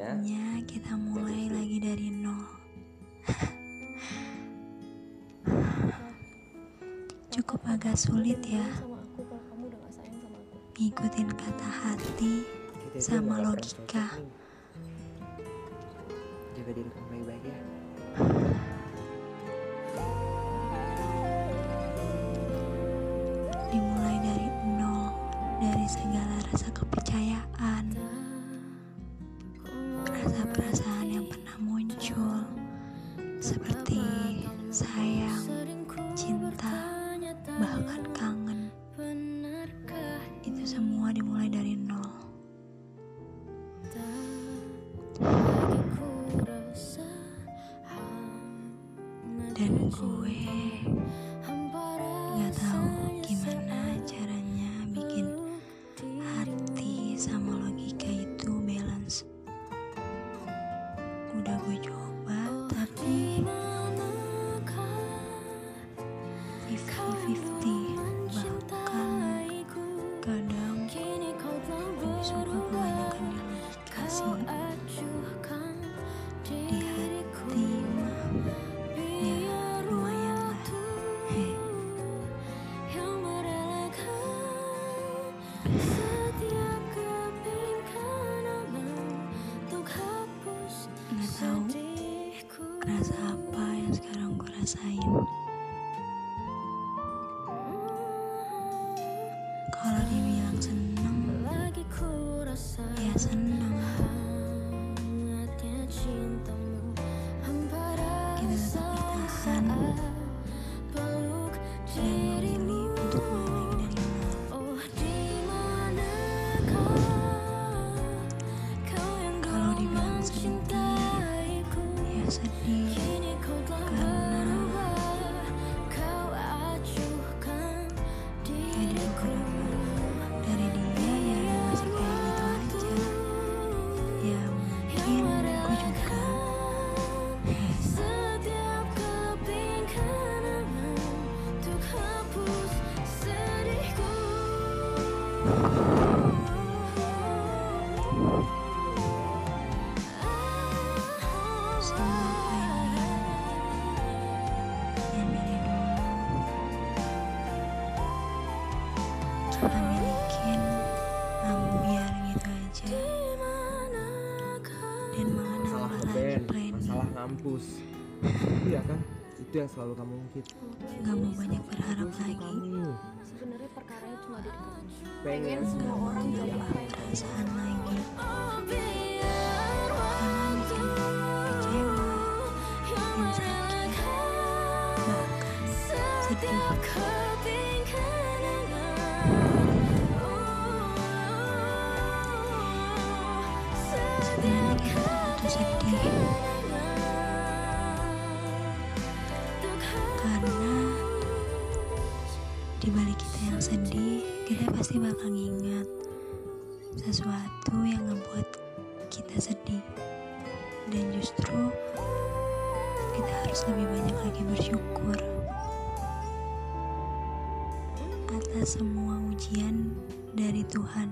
Saatnya kita mulai lagi dari nol. Cukup agak sulit ya. Ngikutin kata hati sama logika. Kalau dibilang seneng ya seneng kita Masalah lagi ngeband, plan masalah ngampus. Iya kan? Itu yang selalu kamu ungkit. gak mau banyak berharap lagi kamu. Sebenarnya perkaranya cuma di kamu. Pengen semua orang jadi apa yang perasaan lagi. Biar karena bikin kecewa bikin sakit bahkan sedih Setiap keping karena di balik kita yang sedih kita pasti bakal ngingat sesuatu yang ngebuat kita sedih. Dan justru kita harus lebih banyak lagi bersyukur atas semua ujian dari Tuhan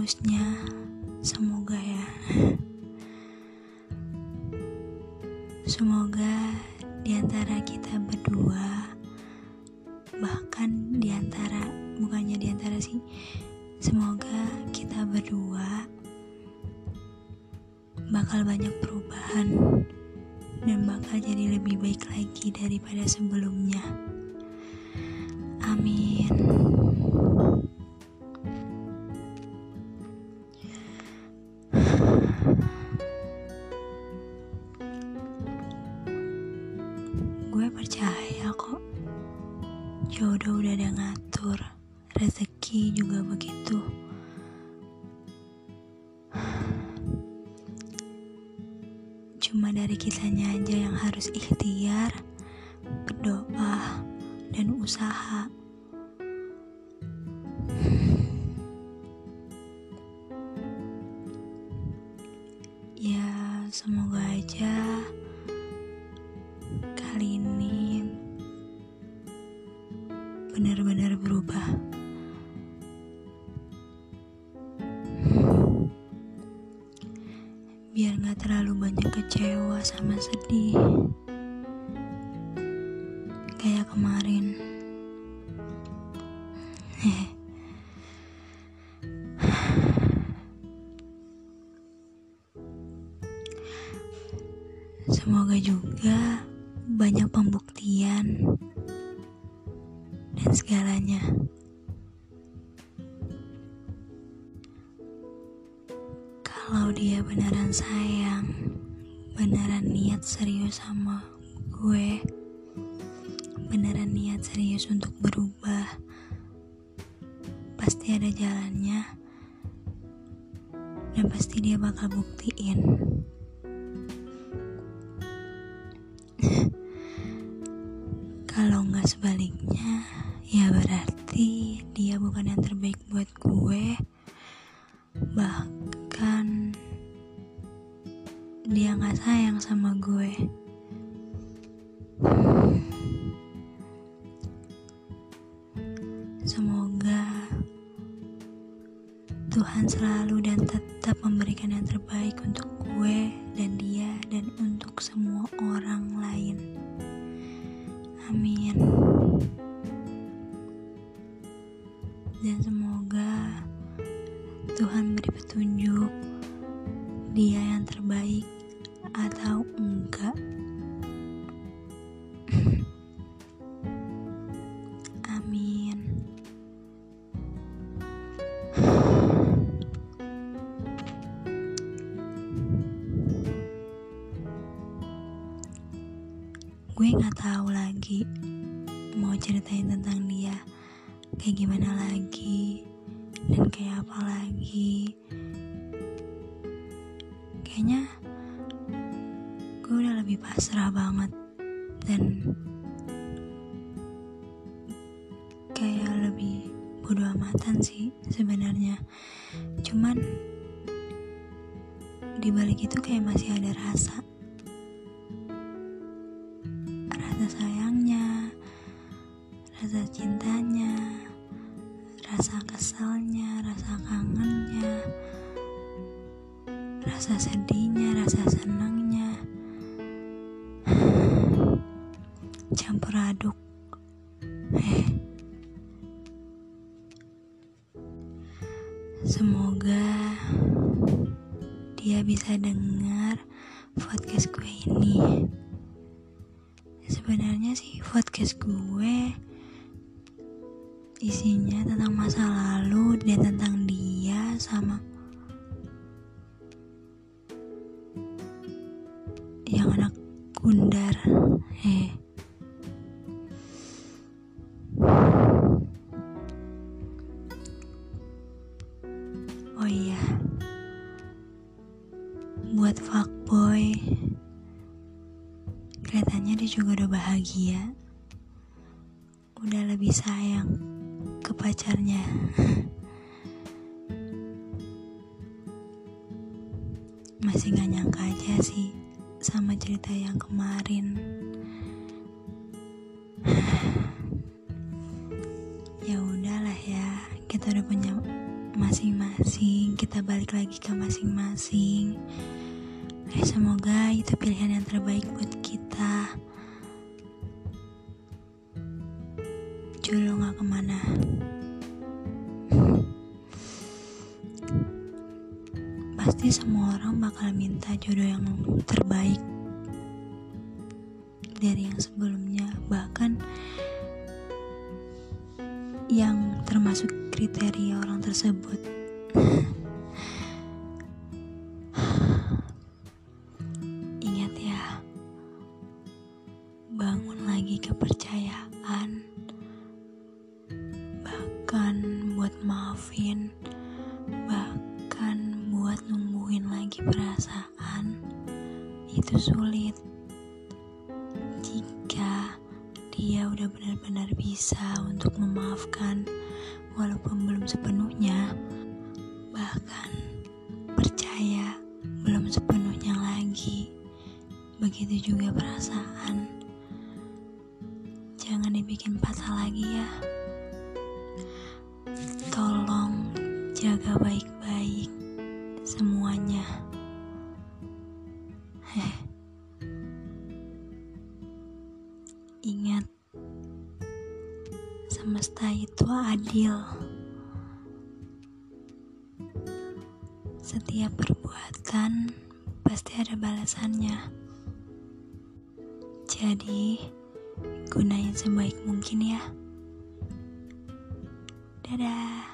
seterusnya semoga ya semoga di antara kita berdua bahkan di antara bukannya di antara sih semoga kita berdua bakal banyak perubahan dan bakal jadi lebih baik lagi daripada sebelumnya. Amin. diatur, rezeki juga begitu. Cuma dari kisahnya aja yang harus ikhtiar berdoa dan usaha. Ya semoga aja kali ini Kayak kemarin. Semoga juga banyak pembuktian dan segalanya. Kalau dia beneran sayang, beneran niat serius sama gue, niat serius untuk berubah, pasti ada jalannya, dan pasti dia bakal buktiin. Kalau nggak sebaliknya, ya berarti dia bukan yang terbaik buat gue. Bahkan dia nggak sayang sama gue. Semoga Tuhan selalu dan tetap memberikan yang terbaik untuk gue dan dia dan untuk semua orang lain. Amin. Dan semoga Tuhan beri petunjuk dia yang terbaik atau enggak. Gue nggak tahu lagi mau ceritain tentang dia kayak gimana lagi dan kayak apa lagi. Kayaknya gue udah lebih pasrah banget dan kayak lebih bodo amatan sih sebenarnya. Cuman di balik itu kayak masih ada rasa sedihnya, rasa senangnya, campur aduk. Eh, semoga dia bisa dengar podcast gue ini sebenarnya sih podcast gue isinya tentang masa lalu dan tentang dia sama yang anak gundar. Eh. Oh iya. Buat fuckboy kelihatannya dia juga udah bahagia. Udah lebih sayang ke pacarnya. Masih gak nyangka aja sih sama cerita yang kemarin ya udahlah ya kita udah punya masing-masing kita balik lagi ke masing-masing Eh, semoga itu pilihan yang terbaik buat kita. Jodoh gak ke mana. Pasti semua orang bakal minta jodoh yang terbaik dari yang sebelumnya, bahkan yang termasuk kriteria orang tersebut. Itu sulit. Jika dia udah benar-benar bisa untuk memaafkan, walaupun belum sepenuhnya, bahkan percaya belum sepenuhnya lagi. Begitu juga perasaan bikin patah lagi ya. Tolong jaga baik-baik pasti ada balasannya. Jadi, gunain sebaik mungkin ya. Dadah.